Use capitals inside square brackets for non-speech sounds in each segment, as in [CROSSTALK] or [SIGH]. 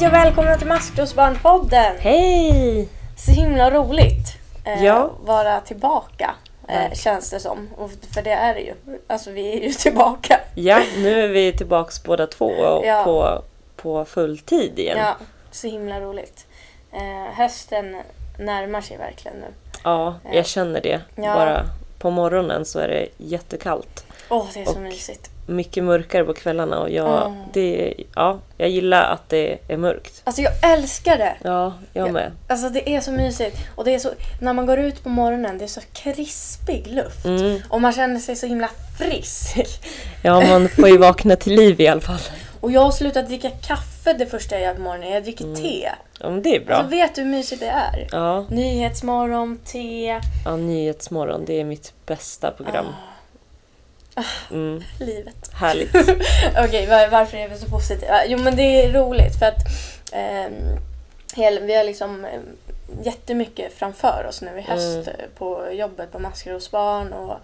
Hej och välkomna till Maskrosbarnpodden! Hej! Så himla roligt eh, Ja. vara tillbaka eh, känns det som. Och för det är det ju. Alltså vi är ju [LAUGHS] tillbaka. Ja, nu är vi tillbaks båda två och Ja. på, på full tid igen. Ja, så himla roligt. Eh, hösten närmar sig verkligen nu. Ja, Ja. jag känner det. Ja. Bara på morgonen så är det jättekallt. Åh, det är så Och- mysigt. Mycket mörkare på kvällarna och jag, Mm. det, ja, jag gillar att det är mörkt. Alltså jag älskar det! Ja, jag Ja. med. Alltså det är så mysigt. Och det är så, när man går ut på morgonen, det är så krispig luft. Mm. Och man känner sig så himla frisk. [LAUGHS] Ja, man får ju vakna till liv i alla fall. Och jag har slutat dricka kaffe det första jag gör på morgonen. Jag dricker te. Ja, men det är bra. Alltså vet du hur mysigt det är? Ja, Nyhetsmorgon, te, ja, Nyhetsmorgon, det är mitt bästa program. Mm, livet. Härligt. [LAUGHS] Okej, var, varför är vi så positiva? Jo men det är roligt för att ehm, hel, vi har liksom eh, jättemycket framför oss nu i höst eh, på jobbet på Maskrosbarn och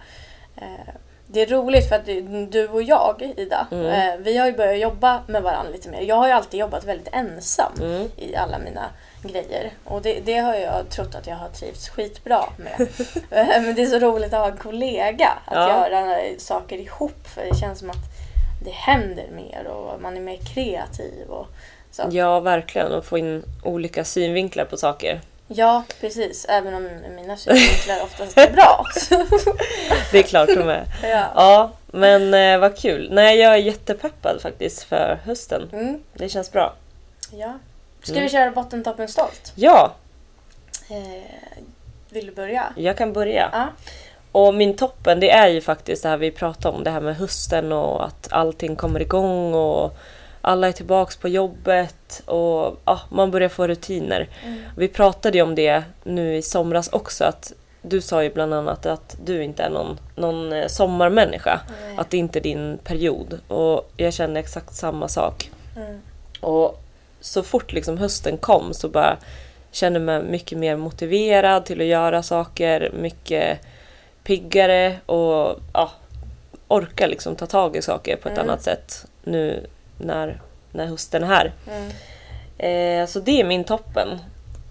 eh, det är roligt för att du- du och jag, Ida, Mm. eh, vi har ju börjat jobba med varandra lite mer. Jag har ju alltid jobbat väldigt ensam Mm. i alla mina grejer. Och det, det har jag trott att jag har trivts skitbra med. [LAUGHS] Eh, Men det är så roligt att ha en kollega att Ja. göra saker ihop. För det känns som att det händer mer och man är mer kreativ. Och så. Ja, verkligen. Och få in olika synvinklar på saker. Ja, precis. Även om mina synvinklar oftast är bra. [LAUGHS] Det är klart de är. [LAUGHS] ja. Ja, men eh, vad kul. Nej, jag är jättepeppad faktiskt för hösten. Mm, Det känns bra. ja. Ska Mm. vi köra botten, toppen, stolt? Ja, Eh, vill du börja? jag kan börja. Ja. Och min toppen, det är ju faktiskt det här vi pratade om, det här med hösten och att allting kommer igång och alla är tillbaks på jobbet och ja, man börjar få rutiner. Mm. Vi pratade ju om det nu i somras också, att du sa ju bland annat att du inte är någon, någon eh, sommarmänniska. Nej. Att det inte är din period. Och jag känner exakt samma sak. Mm. Och så fort liksom hösten kom så bara kände mig mycket mer motiverad till att göra saker, mycket piggare och ja, orka liksom ta tag i saker på ett Mm. annat sätt nu när, när hösten är här. Mm. Eh, så det är min toppen.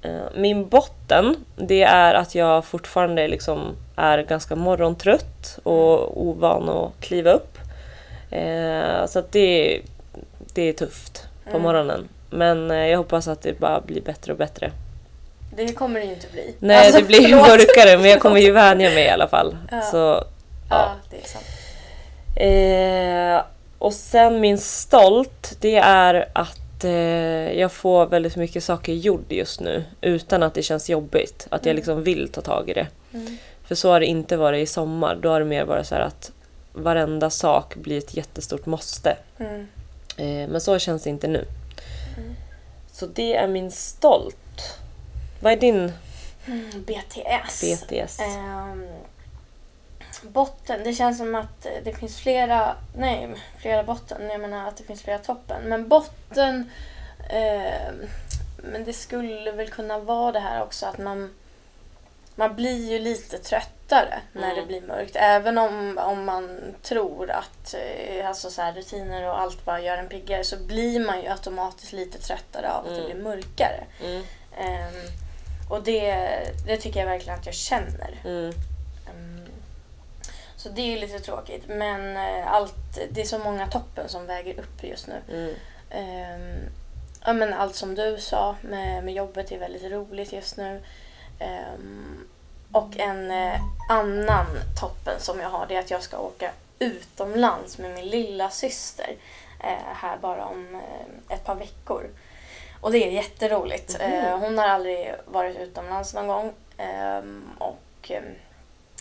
Eh, min botten, det är att jag fortfarande liksom är ganska morgontrött och ovan att kliva upp. Eh, så att det, det är tufft på Mm. morgonen. Men eh, jag hoppas att det bara blir bättre och bättre. Det kommer det ju inte bli. Nej, Alltså, det blir ju mörkare men jag kommer ju [LAUGHS] vänja mig i alla fall. Ja. Så, Ja, ja. det är sant. Eh, och sen min stolt, det är att eh, jag får väldigt mycket saker gjord just nu utan att det känns jobbigt. Att jag Mm. liksom vill ta tag i det. Mm. För så har det inte varit i sommar. Då har det mer varit så här att varenda sak blir ett jättestort måste. Mm. Eh, men så känns det inte nu. Mm. Så det är min stolt. Vad är din Mm, BTS. BTS? Ehm, botten, det känns som att det finns flera, nej, flera botten. Jag menar att det finns flera toppen. Men botten, ehm, men det skulle väl kunna vara det här också att man, man blir ju lite tröttare när Mm. det blir mörkt. Även om, om man tror att eh, alltså så här, rutiner och allt bara gör en piggare så blir man ju automatiskt lite tröttare av att det Mm. blir mörkare. Mm, Ehm, och det, det tycker jag verkligen att jag känner. Ehm, så det är ju lite tråkigt. Men eh, allt, det är så många toppen som väger upp just nu. Ehm, ja, men allt som du sa med, med jobbet är väldigt roligt just nu. Ehm, och en eh, annan toppen som jag har det är att jag ska åka utomlands med min lilla syster eh, här bara om eh, ett par veckor. Och det är jätteroligt. Eh, hon har aldrig varit utomlands någon gång. Ehm, och ehm,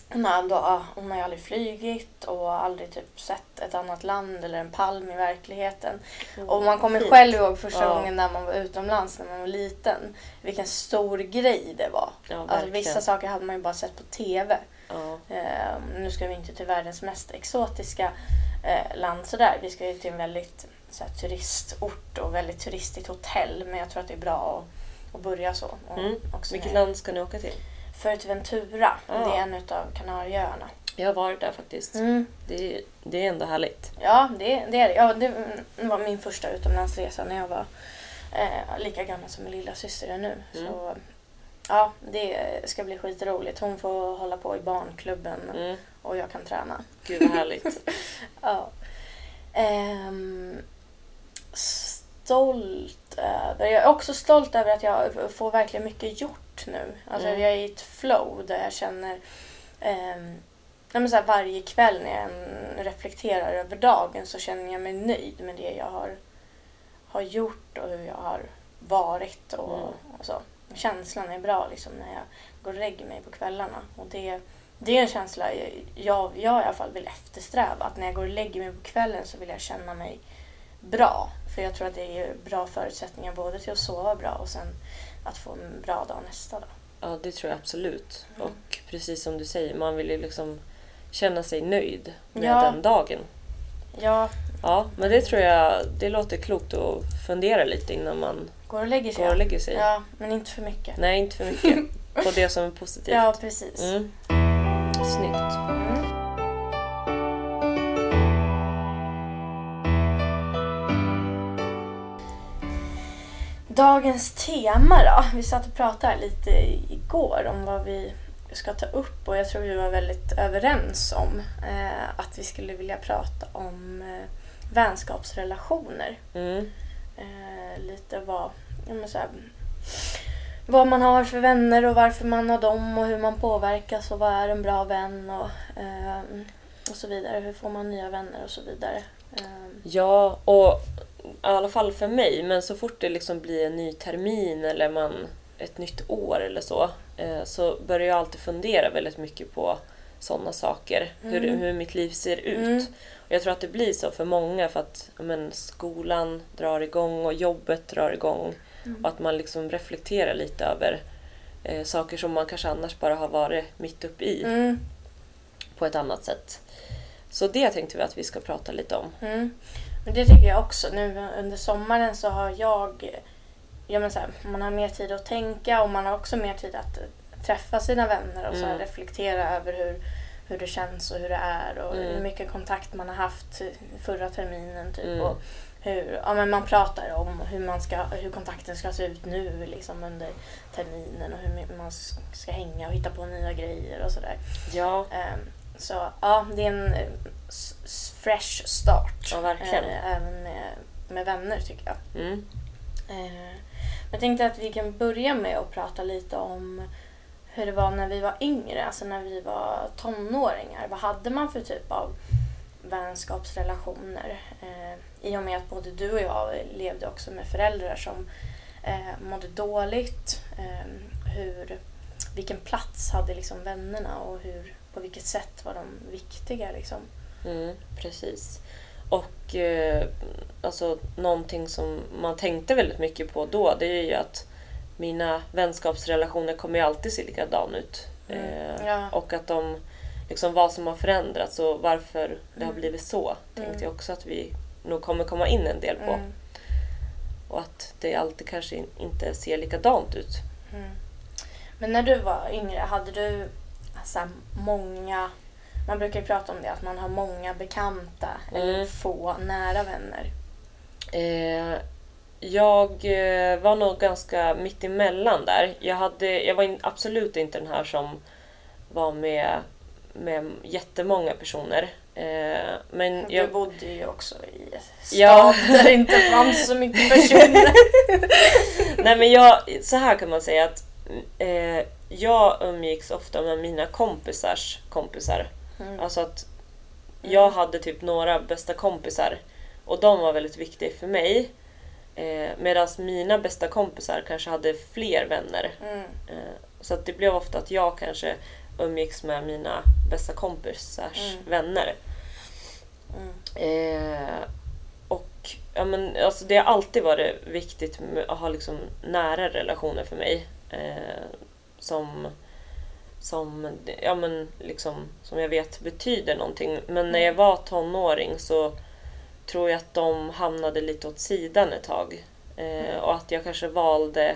hon har, då, hon har ju aldrig flygit och aldrig typ sett ett annat land eller en palm i verkligheten. Och man kommer Fint. själv ihåg första Ja. gången när man var utomlands när man var liten. Vilken stor grej det var. Ja, Alltså, vissa saker hade man ju bara sett på TV. Ja. Eh, nu ska vi inte till världens mest exotiska eh, land sådär. Vi ska ju till en väldigt så här, turistort och väldigt turistigt hotell. Men jag tror att det är bra att, att börja så. Och Mm. Vilket land ska ni åka till? Fuerteventura. Ja. Det är en av Kanarieöarna. Jag har varit där faktiskt. Mm. Det, det är ändå härligt. Ja, det, det är det. Ja, det var min första utomlandsresa när jag var Eh, lika gammal som min lilla syster är nu. Mm. Så ja, det ska bli skitroligt. Hon får hålla på i barnklubben Mm. och jag kan träna. Gud vad härligt. [LAUGHS] Ja. Ehm, stolt över... Jag är också stolt över att jag får verkligen mycket gjort nu. Alltså Mm. jag är i ett flow där jag känner... Men så här, varje kväll när jag reflekterar över dagen så känner jag mig nöjd med det jag har, har gjort och hur jag har varit. Och, Mm. och så. Känslan är bra liksom, när jag går och lägger mig på kvällarna. Och det, det är en känsla jag, jag, jag i alla fall vill eftersträva. Att när jag går och lägger mig på kvällen så vill jag känna mig bra. För jag tror att det är bra förutsättningar både till att sova bra och sen att få en bra dag nästa dag. Ja, det tror jag absolut. Mm. Och precis som du säger, man vill ju liksom känna sig nöjd med Ja. den dagen. Jag Ja, men det tror jag, det låter klokt att fundera lite innan man går och lägger sig. går och lägger sig. Ja, men inte för mycket. Nej, inte för mycket. [LAUGHS] På det som är positivt. Ja, precis. Mm. Snyggt. Mm. Dagens tema då? Vi satt och pratade lite igår om vad vi ska ta upp och jag tror vi var väldigt överens om eh, att vi skulle vilja prata om eh, vänskapsrelationer. Mm. Eh, lite vad, så här, vad man har för vänner och varför man har dem och hur man påverkas och vad är en bra vän och, eh, och så vidare. Hur får man nya vänner och så vidare. Eh, Ja, och i alla fall för mig, men så fort det liksom blir en ny termin eller man, ett nytt år eller så, eh, så börjar jag alltid fundera väldigt mycket på sådana saker. Hur, Mm. hur mitt liv ser ut. Mm. Och jag tror att det blir så för många för att men, skolan drar igång och jobbet drar igång. Och att man liksom reflekterar lite över eh, saker som man kanske annars bara har varit mitt uppe i mm, på ett annat sätt. Så det tänkte vi att vi ska prata lite om. mm. Men det tycker jag också. Nu under sommaren så har jag, ja men så här, man har mer tid att tänka och man har också mer tid att eh, träffa sina vänner och så här, Mm. reflektera över hur, hur det känns och hur det är och Mm. hur mycket kontakt man har haft förra terminen typ. Mm. Och hur, ja, men man pratar om hur, man ska, hur kontakten ska se ut nu liksom under terminen och hur man ska hänga och hitta på nya grejer och sådär. Ja, Ehm, Så ja, det är en eh, fresh start. Ja, verkligen. eh, Även med, med vänner tycker jag. mm. Eh, Jag tänkte att vi kan börja med att prata lite om hur det var när vi var yngre, alltså när vi var tonåringar. Vad hade man för typ av vänskapsrelationer? Eh, I och med att både du och jag levde också med föräldrar som eh, mådde dåligt. Eh, hur, vilken plats hade liksom vännerna och hur, på vilket sätt var de viktiga? Liksom? Mm, precis. Och eh, alltså någonting som man tänkte väldigt mycket på då det är ju att mina vänskapsrelationer kommer ju alltid se likadana ut. Mm, Eh, ja. Och att de, liksom vad som har förändrats och varför det har Mm. blivit så tänkte Mm. jag också att vi nog kommer komma in en del på. Mm, Och att det alltid kanske in- inte ser likadant ut. mm. Men när du var yngre, hade du alltså, många... Man brukar ju prata om det, att man har många bekanta eller Mm. få nära vänner. Eh, jag eh, var nog ganska mitt emellan där. Jag, hade, jag var in, absolut inte den här som var med, med jättemånga personer. Eh, men Du jag, bodde ju också i stad Ja. där det inte fanns så mycket [LAUGHS] personer. nej men jag, så här kan man säga att eh, jag umgicks ofta med mina kompisars kompisar. Mm. Alltså att jag hade typ några bästa kompisar och de var väldigt viktiga för mig. Eh, Medan mina bästa kompisar kanske hade fler vänner. Mm. Eh, så att det blev ofta att jag kanske umgicks med mina bästa kompisars Mm. vänner. Mm. Eh, och ja, men, alltså, det har alltid varit viktigt att ha liksom, nära relationer för mig. Eh, som, som, ja, men, liksom, som jag vet betyder någonting. Men när jag var tonåring så tror jag att de hamnade lite åt sidan ett tag. Eh, och att jag kanske valde,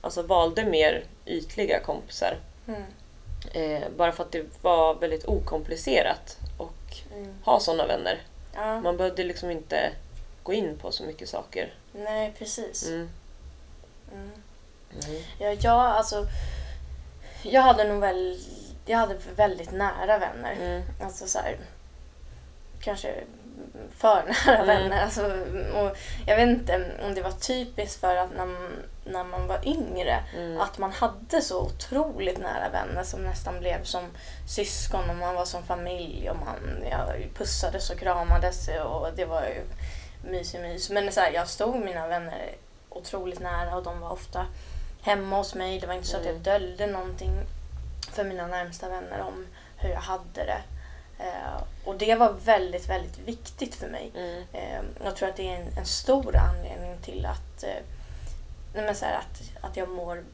alltså, valde mer ytliga kompisar. Mm. Eh, bara för att det var väldigt okomplicerat att Mm. ha sådana vänner. Ja. Man behövde liksom inte gå in på så mycket saker. Nej, precis. Mm. Mm. Mm. Ja, jag, alltså, jag hade nog väl, jag hade väldigt nära vänner. Mm. Alltså så här, kanske för [LAUGHS] nära Mm. vänner. Alltså, och jag vet inte om det var typiskt för att när när man var yngre Mm. att man hade så otroligt nära vänner som nästan blev som syskon och man var som familj och man ja, pussades och kramades och det var ju mys i mys. Men så här, jag stod mina vänner otroligt nära och de var ofta hemma hos mig. Det var inte så att jag Mm. döljde någonting för mina närmsta vänner om hur jag hade det. Eh, och det var väldigt, väldigt viktigt för mig. Mm. Eh, jag tror att det är en, en stor anledning till att, eh, men så här, att, att jag mår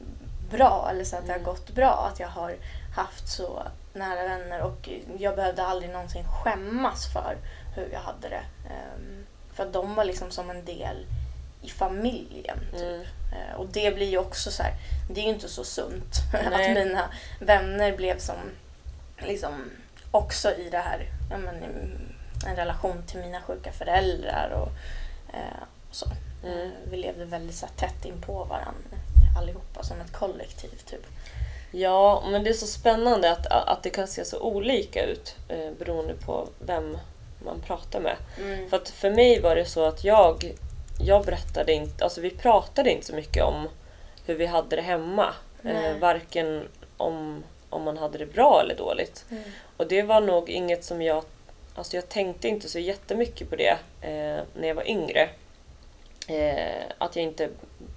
bra eller så att det har Mm. gått bra. Att jag har haft så nära vänner och jag behövde aldrig någonsin skämmas för hur jag hade det. Ehm, för de var liksom som en del i familjen. Typ. Mm. Eh, Och det blir ju också så här, det är ju inte så sunt [LAUGHS] Nej. att mina vänner blev som liksom också i det här, ja, men, en relation till mina sjuka föräldrar och, eh, och så. Mm. Eh, Vi levde väldigt så här, tätt in på varandra allihopa som ett kollektiv typ. Ja, men det är så spännande att, att det kan se så olika ut eh, beroende på vem man pratar med. Mm. För att för mig var det så att jag, jag berättade inte, alltså vi pratade inte så mycket om hur vi hade det hemma. Eh, varken om, om man hade det bra eller dåligt. Mm. Och det var nog inget som jag... Alltså jag tänkte inte så jättemycket på det eh, när jag var yngre. Eh, att jag inte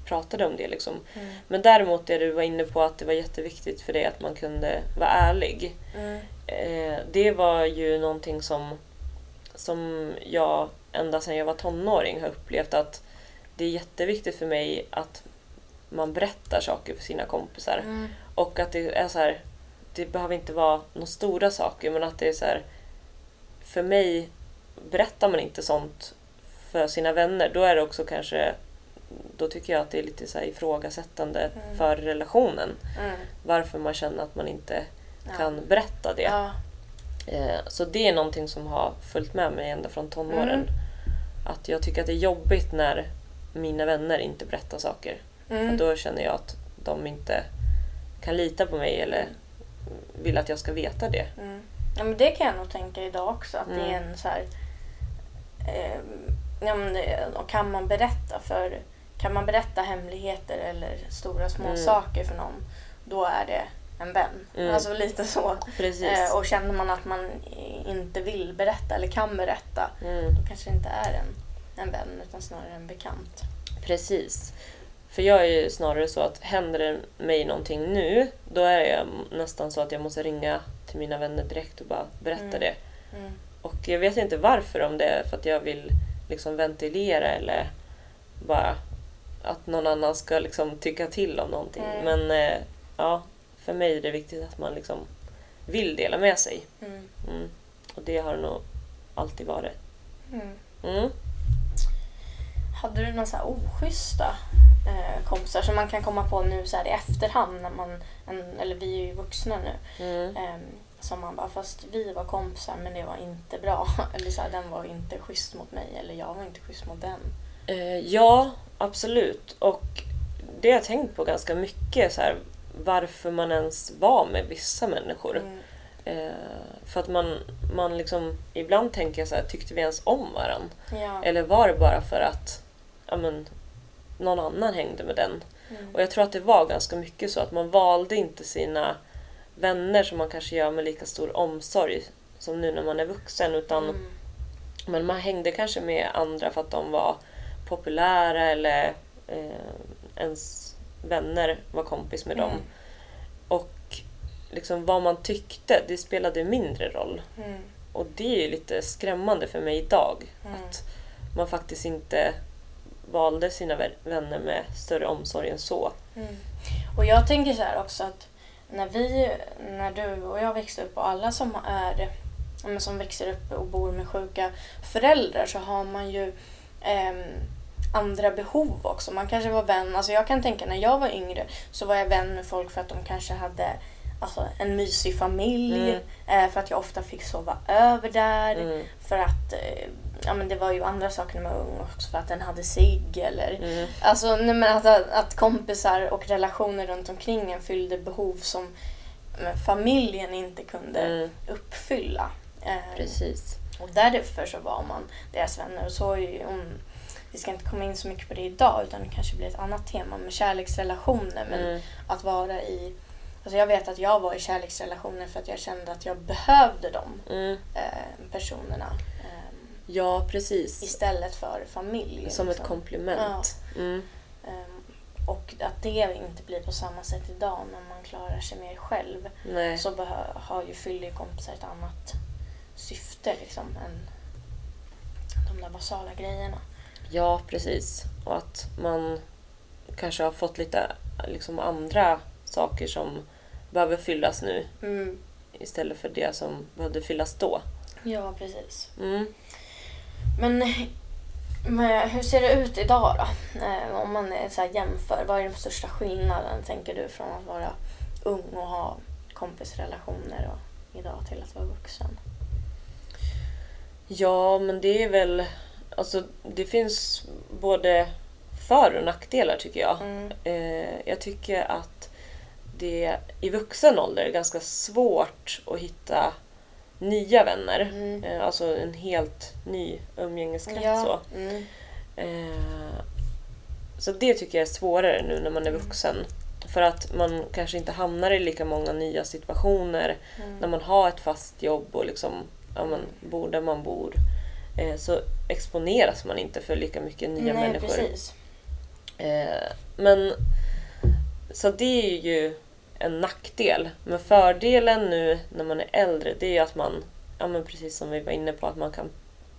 pratade om det liksom. Mm. Men däremot det du var inne på att det var jätteviktigt för dig att man kunde vara ärlig. Mm. Eh, det var ju någonting som, som jag ända sedan jag var tonåring har upplevt att det är jätteviktigt för mig att man berättar saker för sina kompisar. Mm. Och att det är så här, det behöver inte vara några stora saker men att det är så här, för mig berättar man inte sånt för sina vänner då är det också kanske då tycker jag att det är lite så här ifrågasättande Mm. för relationen. Mm. Varför man känner att man inte Ja. kan berätta det. Ja. Eh, Så det är någonting som har följt med mig ända från tonåren. Mm. Att jag tycker att det är jobbigt när mina vänner inte berättar saker. För Mm. då känner jag att de inte kan lita på mig eller vill att jag ska veta det. Mm. Ja, men det kan jag nog tänka idag också. Att det är Mm. en så här... Eh, ja, men det, kan man berätta för... Kan man berätta hemligheter eller stora små Mm. saker för någon, då är det en vän. Mm. Alltså lite så. Eh, och känner man att man inte vill berätta eller kan berätta, Mm, då kanske det inte är en, en vän utan snarare en bekant. precis. För jag är ju snarare så att händer det mig någonting nu, då är jag nästan så att jag måste ringa till mina vänner direkt och bara berätta Mm. det. Mm. Och jag vet inte varför, om det är för att jag vill liksom ventilera eller bara att någon annan ska liksom tycka till om någonting. Mm. Men eh, ja, för mig är det viktigt att man liksom vill dela med sig. Mm. Mm. Och det har det nog alltid varit. Mm. Mm. Hade du några så här oschyssta eh, kompisar som man kan komma på nu så här i efterhand när man, en, eller vi är ju vuxna nu, ehm, som man bara fast vi var kompisar men det var inte bra. [LAUGHS] Eller så här, den var inte schysst mot mig eller jag var inte schysst mot den. Eh, ja, absolut. Och det har jag tänkt på ganska mycket. Så här, varför man ens var med vissa människor. Mm. Eh, för att man, man liksom, ibland tänker jag så här, tyckte vi ens om varandra? Ja. Eller var det bara för att ja, men, någon annan hängde med den? Mm. Och jag tror att det var ganska mycket så att man valde inte sina vänner som man kanske gör med lika stor omsorg som nu när man är vuxen. Utan Mm. men man hängde kanske med andra för att de var populära eller eh, ens vänner var kompis med dem. Mm. Och liksom vad man tyckte, det spelade mindre roll. Mm. Och det är ju lite skrämmande för mig idag. Mm. Att man faktiskt inte valde sina vä- vänner med större omsorg än så. Mm. Och jag tänker så här också att när vi, när du och jag växte upp och alla som är som växer upp och bor med sjuka föräldrar så har man ju ehm, andra behov också. Man kanske var vän, alltså jag kan tänka när jag var yngre så var jag vän med folk för att de kanske hade alltså, en mysig familj, Mm. eh, för att jag ofta fick sova över där, Mm. för att eh, ja men det var ju andra saker när man var ung också för att den hade sig eller Mm. Alltså nej, men att, att kompisar och relationer runt omkring en fyllde behov som familjen inte kunde Mm. uppfylla. Eh, Precis. och därför så var man deras vänner. Och så är ju, om, vi ska inte komma in så mycket på det idag utan det kanske blir ett annat tema med kärleksrelationer. Men Mm. att vara i... Alltså jag vet att jag var i kärleksrelationer för att jag kände att jag behövde de Mm. eh, personerna. Eh, Ja, precis. istället för familj. Som ett liksom. komplement. Mm. Ehm, och att det inte blir på samma sätt idag när man klarar sig mer själv. Nej. Så har ju fyllekompisar ett annat syfte liksom än de där basala grejerna. Ja, precis. Och att man kanske har fått lite liksom, andra saker som behöver fyllas nu Mm. istället för det som behövde fyllas då. Ja, precis. Mm. Men, men hur ser det ut idag då? Eh, om man så jämför, vad är den största skillnaden tänker du från att vara ung och ha kompisrelationer och idag till att vara vuxen? Ja, men det är väl... Alltså, det finns både för och nackdelar tycker jag. Mm. Eh, jag tycker att det i vuxen ålder är ganska svårt att hitta nya vänner. Mm. Eh, alltså en helt ny umgängeskrets. Ja. Så. Mm. Eh, så det tycker jag är svårare nu när man är Mm. vuxen. För att man kanske inte hamnar i lika många nya situationer Mm. när man har ett fast jobb och liksom, ja, man bor där man bor. Eh, så exponeras man inte för lika mycket nya Nej, människor. precis. Eh, men så det är ju en nackdel. Men fördelen nu när man är äldre det är att man, ja men precis som vi var inne på, att man kan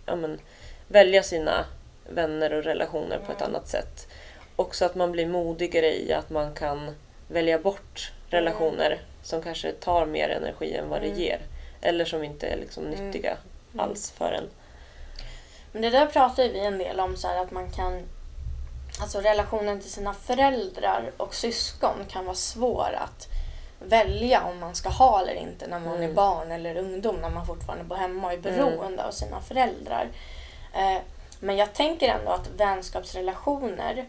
ja men, välja sina vänner och relationer på ett Mm. annat sätt. Också att man blir modigare i att man kan välja bort relationer som kanske tar mer energi än vad Mm. det ger. Eller som inte är liksom Mm. nyttiga Mm. alls för en. Men det där pratar vi en del om, så här, att man kan... Alltså relationen till sina föräldrar och syskon kan vara svår att välja om man ska ha eller inte när man Mm. är barn eller ungdom, när man fortfarande bor hemma och är beroende av sina föräldrar. Eh, men jag tänker ändå att vänskapsrelationer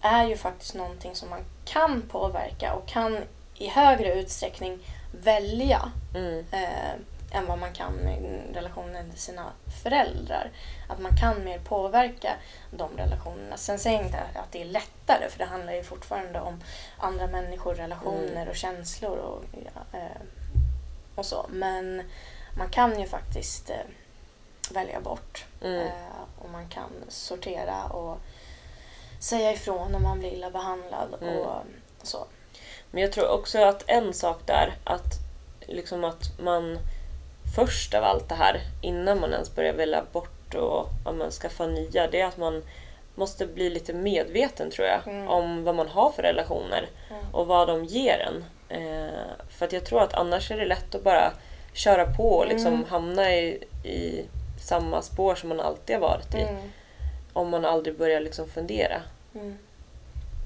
är ju faktiskt någonting som man kan påverka och kan i högre utsträckning välja Mm. eh, än vad man kan med relationen till sina föräldrar. Att man kan mer påverka de relationerna. Sen säger jag inte att det är lättare för det handlar ju fortfarande om andra människor, relationer Mm. och känslor och, ja, eh, och så. Men man kan ju faktiskt eh, välja bort Mm. eh, och man kan sortera och säga ifrån om man blir illa behandlad Mm. och så. Men jag tror också att en sak där, att, liksom att man först av allt det här, innan man ens börjar välja bort och ja, man skaffa nya, det är att man måste bli lite medveten tror jag Mm. om vad man har för relationer Mm. och vad de ger en. Eh, för att jag tror att annars är det lätt att bara köra på och liksom Mm. hamna i, i samma spår som man alltid har varit i. Mm. Om man aldrig börjar liksom fundera. Mm.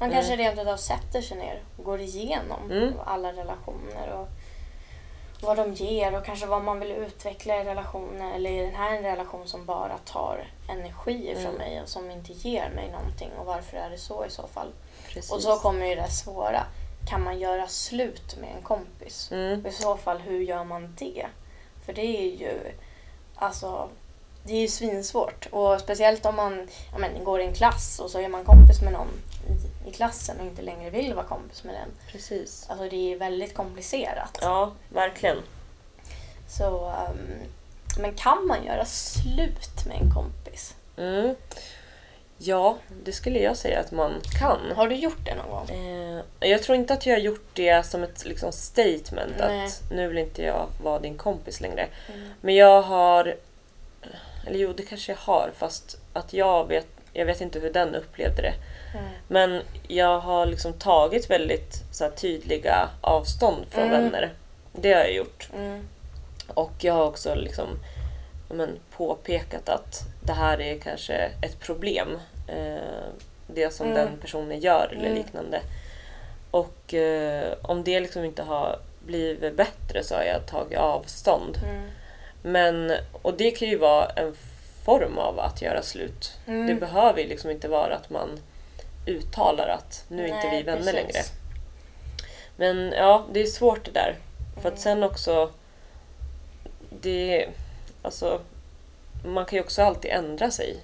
Man Mm. kanske rent utav sätter sig ner och går igenom Mm. alla relationer och vad de ger och kanske vad man vill utveckla i relationer eller är den här en relation som bara tar energi från Mm. mig och som inte ger mig någonting och varför är det så i så fall? Precis. Och så kommer ju det svåra. Kan man göra slut med en kompis? mm. I så fall, hur gör man det? För det är ju alltså det är ju svinsvårt. Och speciellt om man ja, men, går i en klass och så är man kompis med någon i, klassen och inte längre vill vara kompis med den. Precis. Alltså det är väldigt komplicerat. Ja, verkligen. Så, ehm, men kan man göra slut med en kompis? Mm. Ja, det skulle jag säga att man kan. Har du gjort det någon gång? Eh, jag tror inte att jag har gjort det som ett liksom, statement Nej. att nu vill inte jag vara din kompis längre. Mm. Men jag har... Eller jo, det kanske jag har fast att jag vet, jag vet inte hur den upplevde det. Mm. Men jag har liksom tagit väldigt så här, tydliga avstånd från Mm. vänner. Det har jag gjort. Mm. Och jag har också liksom, men, påpekat att det här är kanske ett problem. Eh, det som Mm. den personen gör eller Mm. liknande. Och eh, om det liksom inte har blivit bättre så har jag tagit avstånd. Mm. Men, och det kan ju vara en form av att göra slut. Det behöver ju liksom inte vara att man uttalar att nu är inte Nej, vi vänner precis. längre. Men ja, det är svårt det där. För Mm. att sen också... Det... Alltså... Man kan ju också alltid ändra sig.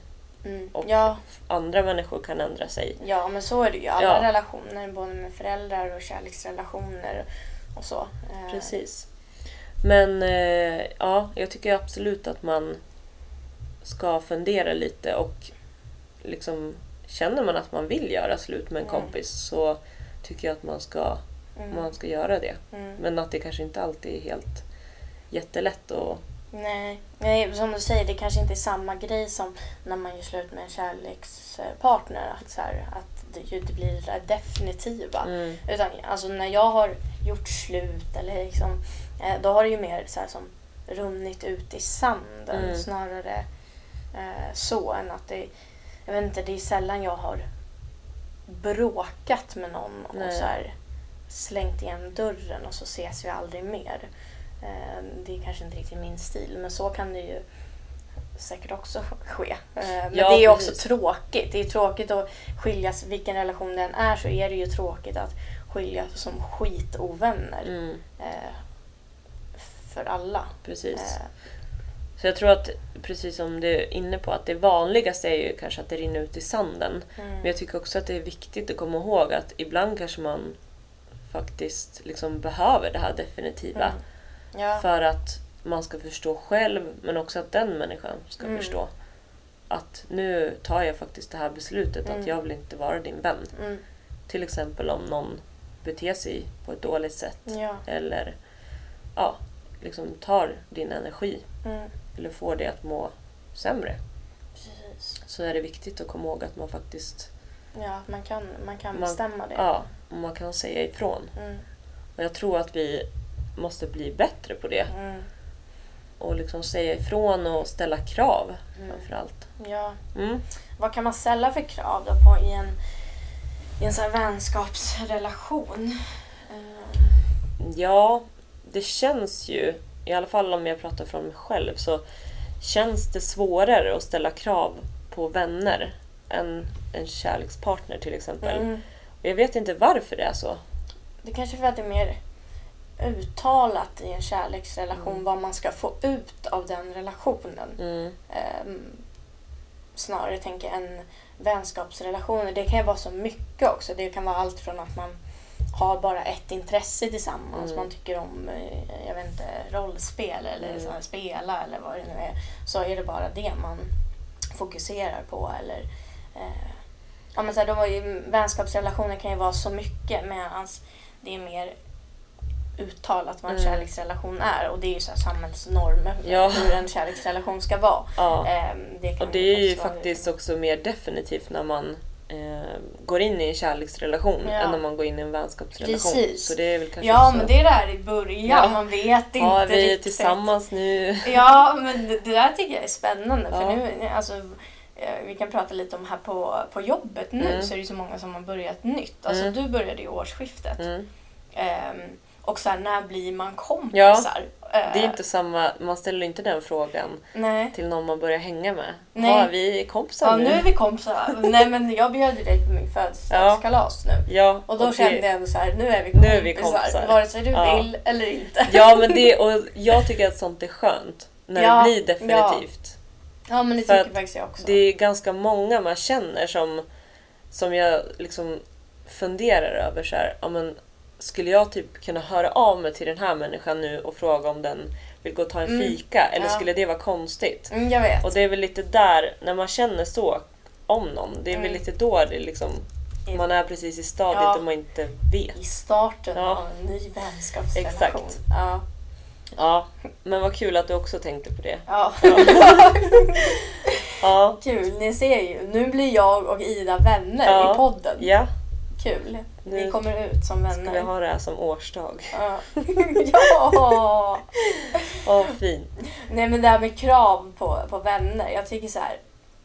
Mm. Och Ja, andra människor kan ändra sig. ja, men så är det ju. Alla Ja. relationer, både med föräldrar och kärleksrelationer och så. Eh, Precis. Men eh, ja, jag tycker absolut att man ska fundera lite och liksom känner man att man vill göra slut med en Mm. kompis så tycker jag att man ska, Mm. man ska göra det. Mm. Men att det kanske inte alltid är helt jättelätt och Nej. Nej, som du säger, det kanske inte är samma grej som när man gör slut med en kärlekspartner. Att, så här, att det, det blir det där definitiva. mm, Utan alltså när jag har gjort slut eller liksom, eh, då har det ju mer så här som runnit ut i sanden Mm. snarare eh, så än att det, jag vet inte, det är sällan jag har bråkat med någon och Nej. så här slängt igen dörren och så ses vi aldrig mer. Eh, det är kanske inte riktigt min stil men så kan det ju säkert också [LAUGHS] ske. Eh, men Ja, det är också precis. tråkigt. Det är tråkigt att skiljas, vilken relation det än är så är det ju tråkigt att skiljas som skitovänner. mm, Eh, för alla. precis. Så jag tror att, precis som du är inne på, att det vanligaste är ju kanske att det rinner ut i sanden. mm, Men jag tycker också att det är viktigt att komma ihåg att ibland kanske man faktiskt liksom behöver det här definitiva. mm. Ja, För att man ska förstå själv, men också att den människan ska Mm. förstå. Att nu tar jag faktiskt det här beslutet Mm. att jag vill inte vara din vän. mm, Till exempel om någon beter sig på ett dåligt sätt. ja, Eller ja, liksom tar din energi. mm, Eller får dig att må sämre. precis. Så är det viktigt att komma ihåg att man faktiskt Ja, man kan, man kan Man- bestämma det. ja, man kan säga ifrån. Mm, Och jag tror att vi måste bli bättre på det. mm, Och liksom säga ifrån och ställa krav Mm. framförallt. ja. Mm. Vad kan man ställa för krav då på i en, i en sån vänskapsrelation? Ja, det känns ju, i alla fall om jag pratar från mig själv, så känns det svårare att ställa krav på vänner än en kärlekspartner till exempel. mm. Och Jag vet inte varför det är så. Det kanske är för att det är mer uttalat i en kärleksrelation Mm. vad man ska få ut av den relationen. Mm. Ehm, snarare tänker jag än vänskapsrelationer. Det kan ju vara så mycket också. Det kan vara allt från att man har bara ett intresse tillsammans. Mm. Man tycker om, eh, jag vet inte, rollspel eller Mm. här, spela eller vad det nu är. Så är det bara det man fokuserar på. Eller, eh, ja, men så här, då var ju, vänskapsrelationer kan ju vara så mycket medan det är mer uttalat vad en Mm. kärleksrelation är. Och det är ju så här samhällsnormer Ja. hur en kärleksrelation ska vara. Ja. Ehm, det Och det är ju faktiskt också mer definitivt när man eh, går in i en kärleksrelation Ja. än när man går in i en vänskapsrelation. Precis. Så det är väl kanske Ja, också, men det är där i början. Ja. Man vet inte Har vi riktigt. tillsammans nu? Ja, men det, där tycker jag är spännande. För Ja. nu, alltså, eh, vi kan prata lite om här på, på jobbet nu Mm. så är det så många som har börjat nytt. Alltså Mm. du började i årsskiftet. Mm. Ehm, och så här, när blir man kompisar? Det är Eh, inte samma, man ställer inte den frågan Nej. till någon man börjar hänga med. Nej. Har vi kompisar Ja, nu? nu är vi kompisar. Nej, men jag bjöd ju dig på min födelsedagskalas nu. Ja, Och då det- kände jag ändå så här, nu är vi Nu kompisar. är vi kompisar. Vare sig du Ja. vill eller inte. Ja, men det, och jag tycker att sånt är skönt. När Ja, det blir definitivt. Ja, men det tycker faktiskt jag också. Det är ganska många man känner som, som jag liksom funderar över så här, ja, men skulle jag typ kunna höra av mig till den här människan nu och fråga om den vill gå och ta en Mm. fika? Eller Ja. skulle det vara konstigt? Mm, jag vet. Och det är väl lite där, när man känner så om någon, det är väl Mm. lite då det liksom, man är precis i stadiet Ja. och man inte vet. I starten Ja. av en ny vänskapsrelation. Exakt. Ja. Ja, men vad kul att du också tänkte på det. ja. Ja, [LAUGHS] Kul, ni ser ju. Nu blir jag och Ida vänner Ja. i podden. ja. Kul. Vi Nu kommer ut som ska vänner. vi ha det här som årsdag. Ja. [LAUGHS] ja! [LAUGHS] Åh, fint. Nej men det här med krav på, på vänner. Jag tycker så här.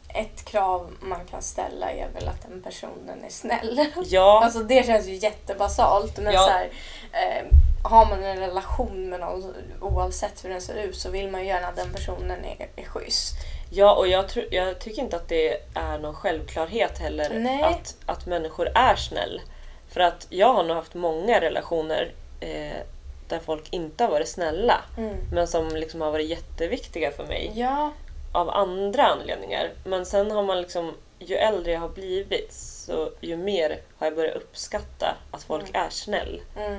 Ett krav man kan ställa är väl att den personen är snäll. Ja, [LAUGHS] Alltså det känns ju jättebasalt. Men Ja. så här, eh, har man en relation med någon oavsett hur den ser ut så vill man ju gärna att den personen är, är schysst. Ja, och jag, tror, jag tycker inte att det är någon självklarhet heller Nej. att, att människor är snäll. För att jag har nog haft många relationer eh, där folk inte har varit snälla. Mm. Men som liksom har varit jätteviktiga för mig Ja, av andra anledningar. Men sen har man liksom, ju äldre jag har blivit så ju mer har jag börjat uppskatta att folk är snäll. mm,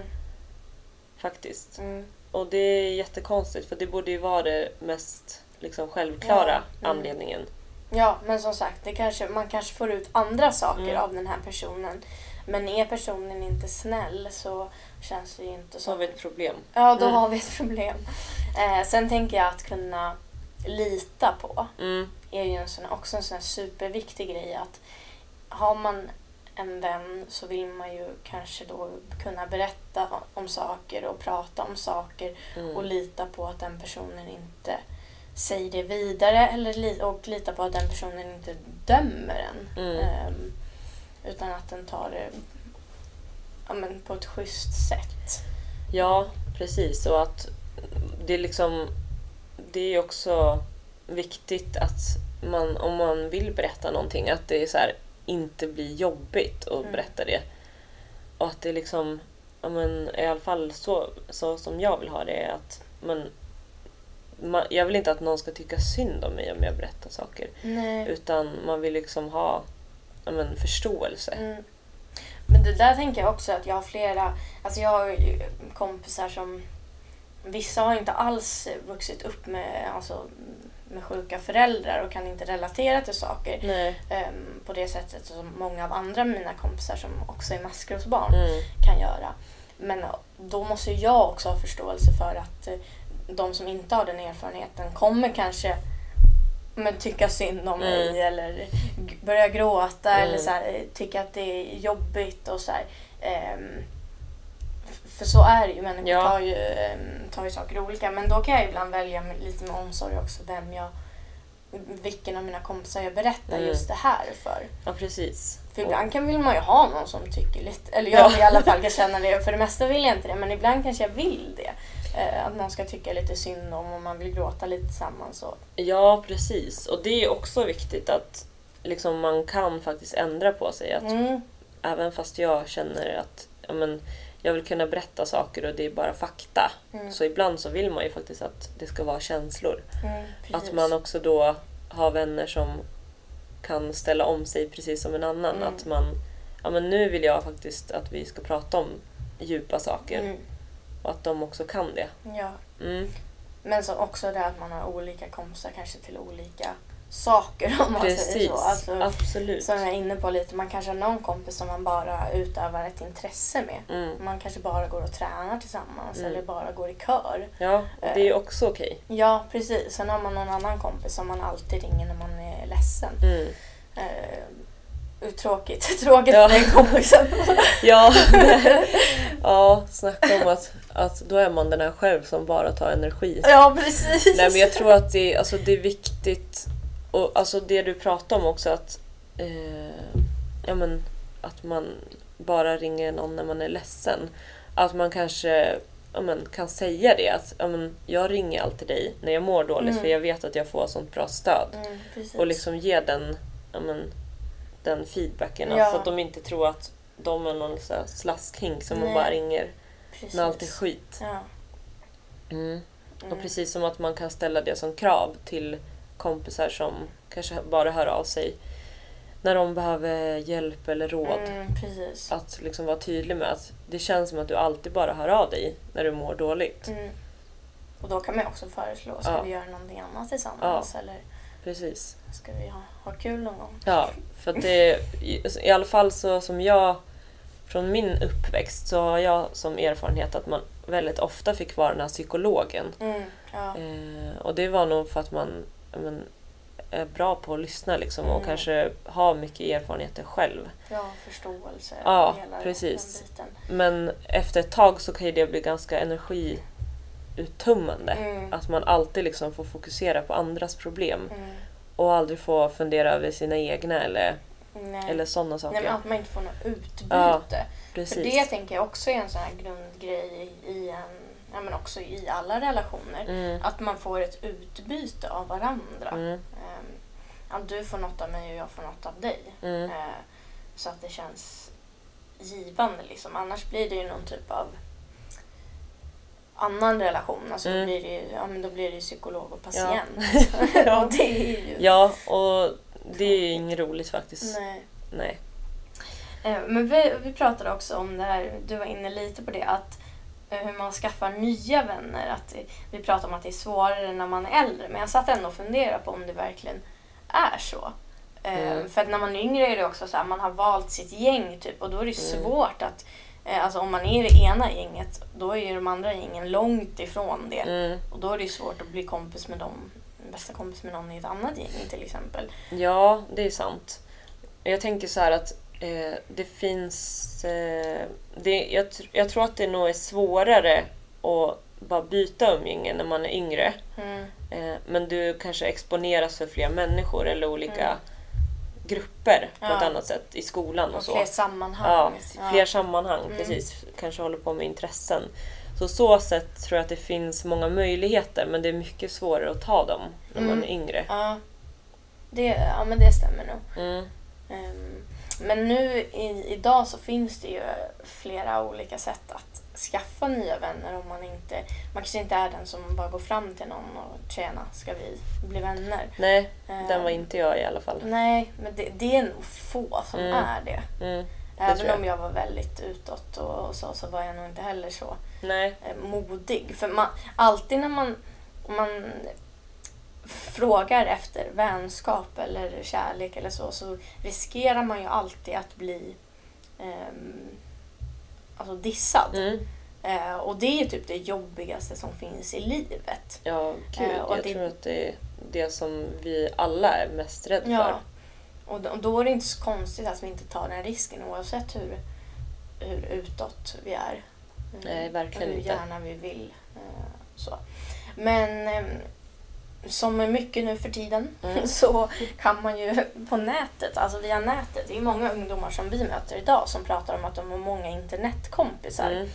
Faktiskt. mm. Och det är jättekonstigt för det borde ju vara det mest liksom, självklara Ja, mm. anledningen. ja men som sagt, det kanske, man kanske får ut andra saker Mm. av den här personen. Men är personen inte snäll så känns det ju inte Så har som... vi ett problem. Ja, då Mm. har vi ett problem. Eh, sen tänker jag att kunna lita på Mm. är ju en sån, också en sån superviktig grej att har man en vän så vill man ju kanske då kunna berätta om saker och prata om saker Mm. och lita på att den personen inte säger det vidare eller li- och lita på att den personen inte dömer en. Mm. Ehm, utan att den tar det ja, men på ett schysst sätt. Ja, precis. Och att det är liksom... Det är också viktigt att man, om man vill berätta någonting, att det är så här, inte blir jobbigt att Mm. berätta det. Och att det liksom, ja men i alla fall så, så som jag vill ha det, är att man, man, jag vill inte att någon ska tycka synd om mig om jag berättar saker. Nej. Utan man vill liksom ha ja men, förståelse. Mm. Men det där tänker jag också att jag har flera, alltså jag har kompisar som Vissa har inte alls vuxit upp med, alltså, med sjuka föräldrar och kan inte relatera till saker ehm, på det sättet som många av andra av mina kompisar som också är maskrosbarn Mm. kan göra. Men då måste jag också ha förståelse för att eh, de som inte har den erfarenheten kommer kanske men, tycka synd om mig Mm. eller börja gråta Mm. eller så här, eh, tycka att det är jobbigt och så här. F- för så är det ju, människor Ja. tar, ju, ehm, tar ju saker olika. Men då kan jag ibland välja lite med omsorg också vem jag, vilken av mina kompisar jag berättar Mm. just det här för. Ja, precis. För ibland kan, vill man ju ha någon som tycker lite, eller jag Ja. i alla fall kan känna det, för det mesta vill jag inte det, men ibland kanske jag vill det. Eh, att någon ska tycka lite synd om och man vill gråta lite tillsammans. Och, Ja, precis. Och det är också viktigt att liksom, man kan faktiskt ändra på sig. Att mm, Även fast jag känner att ja, men, jag vill kunna berätta saker och det är bara fakta. mm, Så ibland så vill man ju faktiskt att det ska vara känslor. mm. Att man också då har vänner som kan ställa om sig precis som en annan. Mm. Att man, ja men nu vill jag faktiskt att vi ska prata om djupa saker. Mm, Och att de också kan det. ja. Mm. Men så också det att man har olika kompisar kanske till olika saker [LAUGHS] om man säger Precis, så. Alltså, absolut. som jag är inne på lite, man kanske har någon kompis som man bara utövar ett intresse med. Mm. Man kanske bara går och tränar tillsammans Mm. eller bara går i kör. Ja, det är också okej. Ja, precis. Sen har man någon annan kompis som man alltid ringer när man är ledsen. Mm. Eh, tråkigt. [LAUGHS] Tråkigt Ja. för den kompisen. [LAUGHS] Ja, ja, snacka om att, att då är man den här själv som bara tar energi. ja, precis. Nej men jag tror att det, alltså, det är viktigt, och alltså det du pratar om också att, eh, ja, men, att man bara ringer någon när man är ledsen. Att man kanske ja, men, kan säga det att ja, men, jag ringer alltid dig när jag mår dåligt Mm. för jag vet att jag får sånt bra stöd. Mm. Och liksom ge den, ja, men, den feedbacken. Ja. Så att de inte tror att de är någon slaskhink som man bara ringer precis. när allt är skit. Ja. Mm. Och Mm. precis som att man kan ställa det som krav till kompisar som kanske bara hör av sig när de behöver hjälp eller råd. Mm, precis. Att liksom vara tydlig med att det känns som att du alltid bara hör av dig när du mår dåligt. Mm. Och då kan man också föreslå, ska Ja. vi göra någonting annat tillsammans? Eller Precis. ska vi ha, ha kul någon gång? Ja, för att det i, i alla fall så som jag från min uppväxt så har jag som erfarenhet att man väldigt ofta fick vara den här psykologen. Mm, ja. Eh, och det var nog för att man ja, men, är bra på att lyssna liksom, och Mm. kanske har mycket erfarenheter själv. ja, förståelse. Ja, hela precis. Den. Men efter ett tag så kan ju det bli ganska energiuttömmande. Mm. Att man alltid liksom får fokusera på andras problem Mm. och aldrig får fundera över sina egna eller Nej. Eller sådana saker. Nej, men att man inte får något utbyte. Ja, För Precis. det tänker jag också är en sån här grundgrej i en, ja, men också i alla relationer. Mm. Att man får ett utbyte av varandra. Mm. Ehm, att du får något av mig och jag får något av dig. Mm. Eh, så att det känns givande liksom. Annars blir det ju någon typ av annan relation. Alltså då, Mm. blir det ju, ja, men då blir det psykolog och patient. [LAUGHS] [LAUGHS] Ja. och det är ju... Ja, och det är ju inget roligt faktiskt. Nej. Nej. Eh, Men vi, vi pratade också om det här, du var inne lite på det, att hur man skaffar nya vänner. Att vi pratade om att det är svårare när man är äldre, men jag satt ändå och funderade på om det verkligen är så. Eh, Mm. För att när man är yngre är det också så här, man har valt sitt gäng typ och då är det Mm. svårt att, eh, alltså om man är i det ena gänget, då är ju de andra gängen långt ifrån det. Mm. Och då är det svårt att bli kompis med dem, bästa kompis med någon i ett annat gäng till exempel. Ja, det är sant. Jag tänker så här att eh, det finns... Eh, det, jag, jag tror att det nog är svårare att bara byta umgänge när man är yngre. Mm. Eh, men du kanske exponeras för fler människor eller olika Mm. grupper på Ja. ett annat sätt i skolan och, Och så. fler sammanhang. Ja, fler sammanhang, Mm. precis. Kanske håller på med intressen. Så så sätt tror jag att det finns många möjligheter men det är mycket svårare att ta dem när man Mm. är yngre. Ja, det, ja men det stämmer nog. Mm. Ehm, men nu i, idag så finns det ju flera olika sätt att skaffa nya vänner om man inte, man kanske inte är den som bara går fram till någon och tjena, ska vi bli vänner? Nej, Ehm, den var inte jag i alla fall. Nej, men det, det är nog få som Mm. är det. Mm. Även jag. om jag var väldigt utåt och så, så var jag nog inte heller så Nej. eh, modig. För man, alltid när man, man frågar efter vänskap eller kärlek eller så, så riskerar man ju alltid att bli ehm, alltså dissad. Mm. Eh, och det är typ det jobbigaste som finns i livet. Ja, gud. Eh, och jag det- tror att det är det som vi alla är mest rädda Ja. för. Och då, och då är det inte så konstigt att vi inte tar den risken oavsett hur, hur utåt vi är. Eh, Nej, verkligen och hur inte. gärna vi vill. eh, Så. Men eh, som är mycket nu för tiden Mm. [LAUGHS] så kan man ju på nätet, alltså via nätet, det är många ungdomar som vi möter idag som pratar om att de har många internetkompisar. Mm.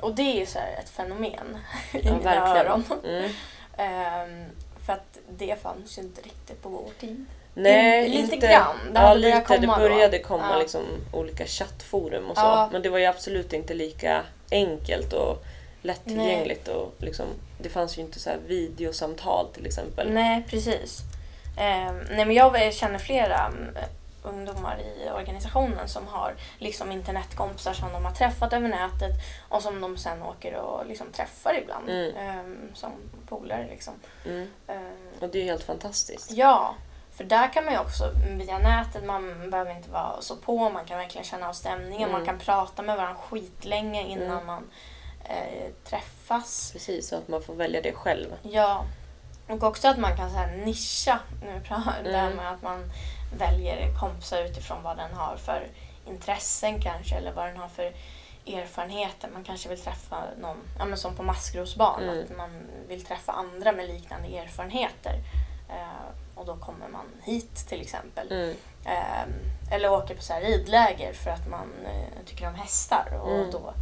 Och det är ju så här ett fenomen [LAUGHS] i Ja, mina verkligen. öron. Mm. Ehm, för att det fanns ju inte riktigt på vår tid. Nej, lite inte, grann. Det ja, lite. Det komma då. började komma Ja. liksom olika chattforum och så. Ja. Men det var ju absolut inte lika enkelt och lättillgängligt. Och liksom, det fanns ju inte så här videosamtal till exempel. Nej, precis. Ehm, nej, men jag känner flera mm, ungdomar i organisationen som har liksom internetkompisar som de har träffat över nätet och som de sen åker och liksom träffar ibland Mm. ehm, som polare. Liksom. Mm. Ehm, Och det är helt fantastiskt. ja, för där kan man ju också via nätet, man behöver inte vara så på, man kan verkligen känna av stämningen, Mm. man kan prata med varandra skitlänge innan Mm. man eh, träffas. Precis, så att man får välja det själv. Ja, och också att man kan så här nischa. Nu pratar Mm. med att man väljer kompisar utifrån vad den har för intressen kanske eller vad den har för erfarenheter. Man kanske vill träffa någon, ja men som på maskrosbarn, Mm. att man vill träffa andra med liknande erfarenheter. Eh, och då kommer man hit till exempel. Mm. Eh, eller åker på så här ridläger för att man eh, tycker om hästar och Mm. då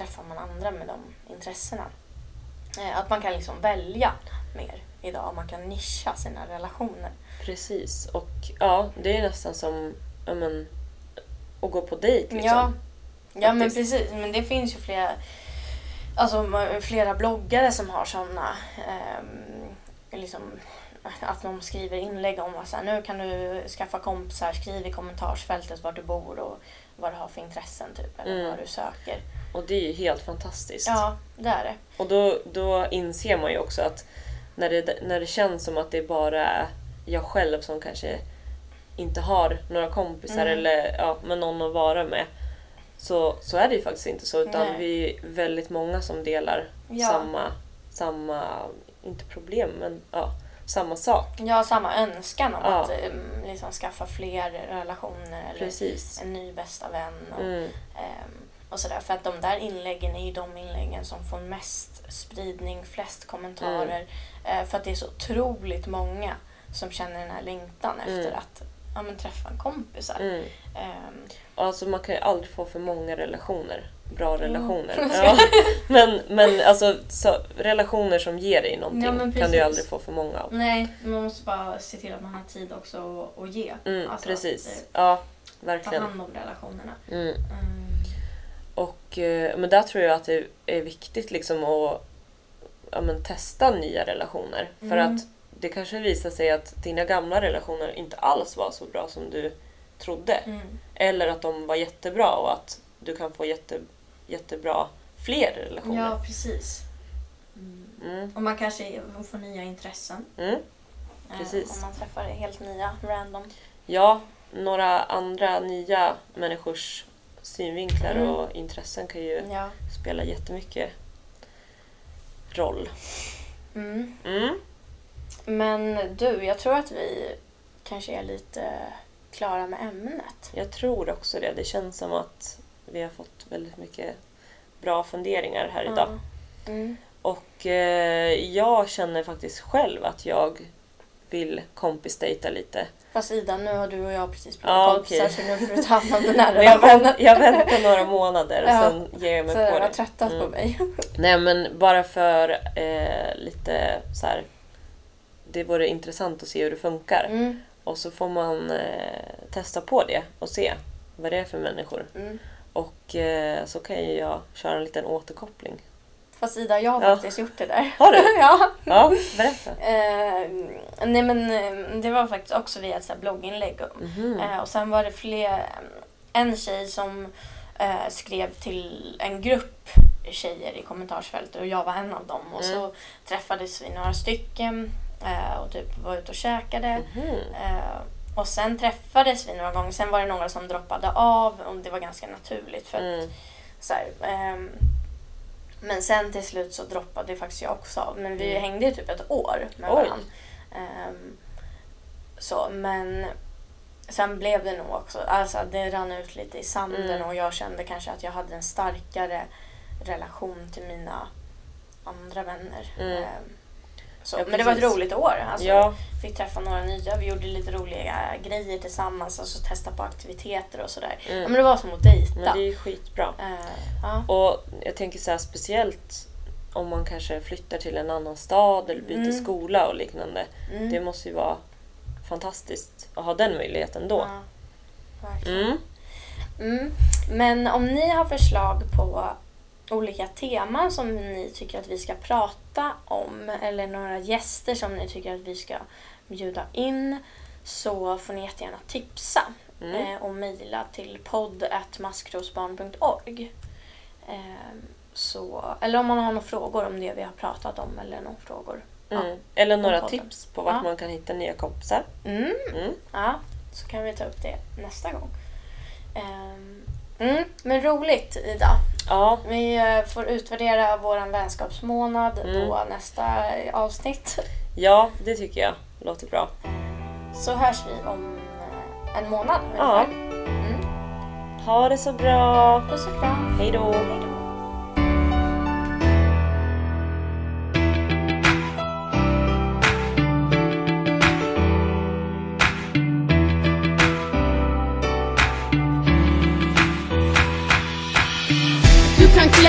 träffar man andra med de intressena. Eh, att man kan liksom välja mer idag. Man kan nischa sina relationer. Precis. Och ja, det är nästan som ja, men, att gå på dejt. Liksom. Ja, ja men precis. Men det finns ju flera, alltså, flera bloggare som har sådana liksom, att de skriver inlägg om att nu kan du skaffa kompisar, skriv i kommentarsfältet var du bor och vad du har för intressen typ, eller Mm. vad du söker. Och det är ju helt fantastiskt. Ja, det är det. Och då, då inser man ju också att när det, när det känns som att det bara är jag själv som kanske inte har några kompisar Mm. eller ja, med någon att vara med. Så, så är det ju faktiskt inte så utan Nej. vi är väldigt många som delar Ja. samma, samma, inte problem men ja, samma sak. Jag har samma önskan om Ja. att em, liksom, skaffa fler relationer eller Precis. en ny bästa vän. Och, Mm, Ehm, och sådär. För att de där inläggen är ju de inläggen som får mest spridning, flest kommentarer. Mm. Eh, för att det är så otroligt många som känner den här längtan Mm. efter att ja, men träffa kompisar. Mm. Ehm, Alltså man kan ju aldrig få för många relationer. Bra relationer. [LAUGHS] Ja. Men, men alltså så, relationer som ger dig någonting Ja, kan du ju aldrig få för många av. nej, man måste bara se till att man har tid också att, att ge. Mm, Alltså, precis. att, eh, Ja, Ta verkligen. hand om relationerna. Mm. Mm. Och, eh, men där tror jag att det är viktigt liksom att ja, men testa nya relationer. För Mm. att det kanske visar sig att dina gamla relationer inte alls var så bra som du trodde. Mm. Eller att de var jättebra och att du kan få jätte, jättebra fler relationer. Ja, precis. Mm. Och man kanske får nya intressen. Mm. eh, Precis. Om man träffar helt nya, random. Ja, några andra nya människors synvinklar Mm. och intressen kan ju Ja. spela jättemycket roll. Mm. Mm. Men du, jag tror att vi kanske är lite klara med ämnet. Jag tror också det. Det känns som att vi har fått väldigt mycket bra funderingar här idag. Mm. Och eh, jag känner faktiskt själv att jag vill kompisdejta lite. Fast Ida, nu har du och jag precis blivit Ja, kompisar så nu får du ta hand om den här [LAUGHS] jag, vänt, jag väntar några månader och Ja. sen ger jag mig Så på det. tröttat Mm. på mig. [LAUGHS] Nej men bara för eh, lite så här. Det vore intressant att se hur det funkar. Mm. Och så får man eh, testa på det och se vad det är för människor. Mm. Och eh, så kan ju jag köra en liten återkoppling. Fast Ida, jag har Ja. faktiskt gjort det där. Har du? [LAUGHS] ja. Ja, berätta. Eh, nej men eh, det var faktiskt också via ett blogginlägg. Mhm. Eh, och sen var det fler, en tjej som eh, skrev till en grupp tjejer i kommentarsfältet och jag var en av dem. Och Mm. så träffades vi några stycken eh, och typ var ute och käkade. Mhm. Och sen träffades vi några gånger. Sen var det några som droppade av och det var ganska naturligt. För att, Mm. så här, ehm, men sen till slut så droppade faktiskt jag också av. Men vi Mm. hängde ju typ ett år med varandra. Ehm, så, men sen blev det nog också, alltså det rann ut lite i sanden Mm. och jag kände kanske att jag hade en starkare relation till mina andra vänner. Mm. Så, Ja, men det var ett roligt år. Alltså, Ja, Fick träffa några nya, vi gjorde lite roliga grejer tillsammans, alltså testa på aktiviteter och sådär. Mm. Ja, men det var som att dejta. men det är skitbra. Eh, ja. Och jag tänker så här speciellt om man kanske flyttar till en annan stad eller byter Mm. skola och liknande. Mm. Det måste ju vara fantastiskt att ha den möjligheten då. Ja, verkligen. Mm. Mm. Men om ni har förslag på olika teman som ni tycker att vi ska prata om eller några gäster som ni tycker att vi ska bjuda in så får ni jättegärna tipsa Mm. eh, och mejla till podd.maskrosbarn.org. Eh, så, eller om man har några frågor om det vi har pratat om eller några frågor. Mm. Eller några tips på vart Ja. man kan hitta nya kompisar. Mm. Mm. Ja, så kan vi ta upp det nästa gång. Ehm, mm, men roligt Ida. Ja, Vi eh, får utvärdera vår vänskapsmånad Mm. då nästa avsnitt. [LAUGHS] ja, det tycker jag låter bra. Så hörs vi om eh, en månad Ja. ungefär. Mm. Ha det så bra! Puss och kram. Hej då!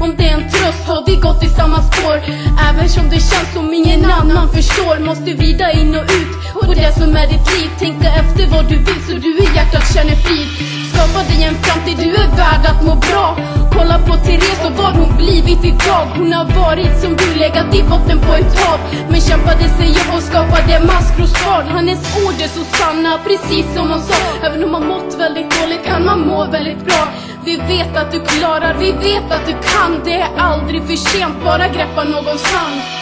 om det är en tröst har vi gått i samma spår. Även som det känns som ingen annan förstår Måste vrida in och ut. På det som är ditt liv Tänk dig efter vad du vill så du i hjärtat känner frid. Skapa dig en framtid, du är värd att må bra. Kolla på Therese och vad hon blivit idag. Hon har varit som du, legat i botten på ett hav. Men kämpade sig upp och skapade maskrosbad Hennes ord är så sanna, precis som hon sa. Även om man mått väldigt dåligt kan man må väldigt bra. Vi vet att du klarar, vi vet att du kan. Det är aldrig för sent, bara greppa någons hand